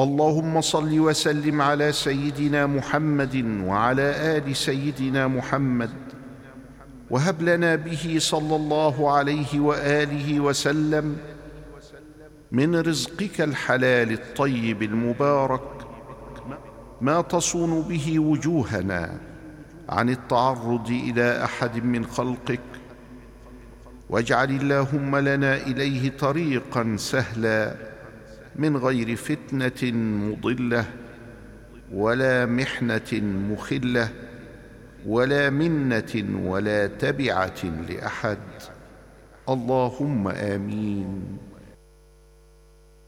اللهم صل وسلم على سيدنا محمد وعلى آل سيدنا محمد. وهب لنا به صلى الله عليه وآله وسلم من رزقك الحلال الطيب المبارك. ما تصون به وجوهنا عن التعرض إلى أحد من خلقك. واجعل اللهم لنا إليه طريقا سهلا من غير فتنة مضلة ولا محنة مخلة ولا منة ولا تبعة لأحد. اللهم آمين.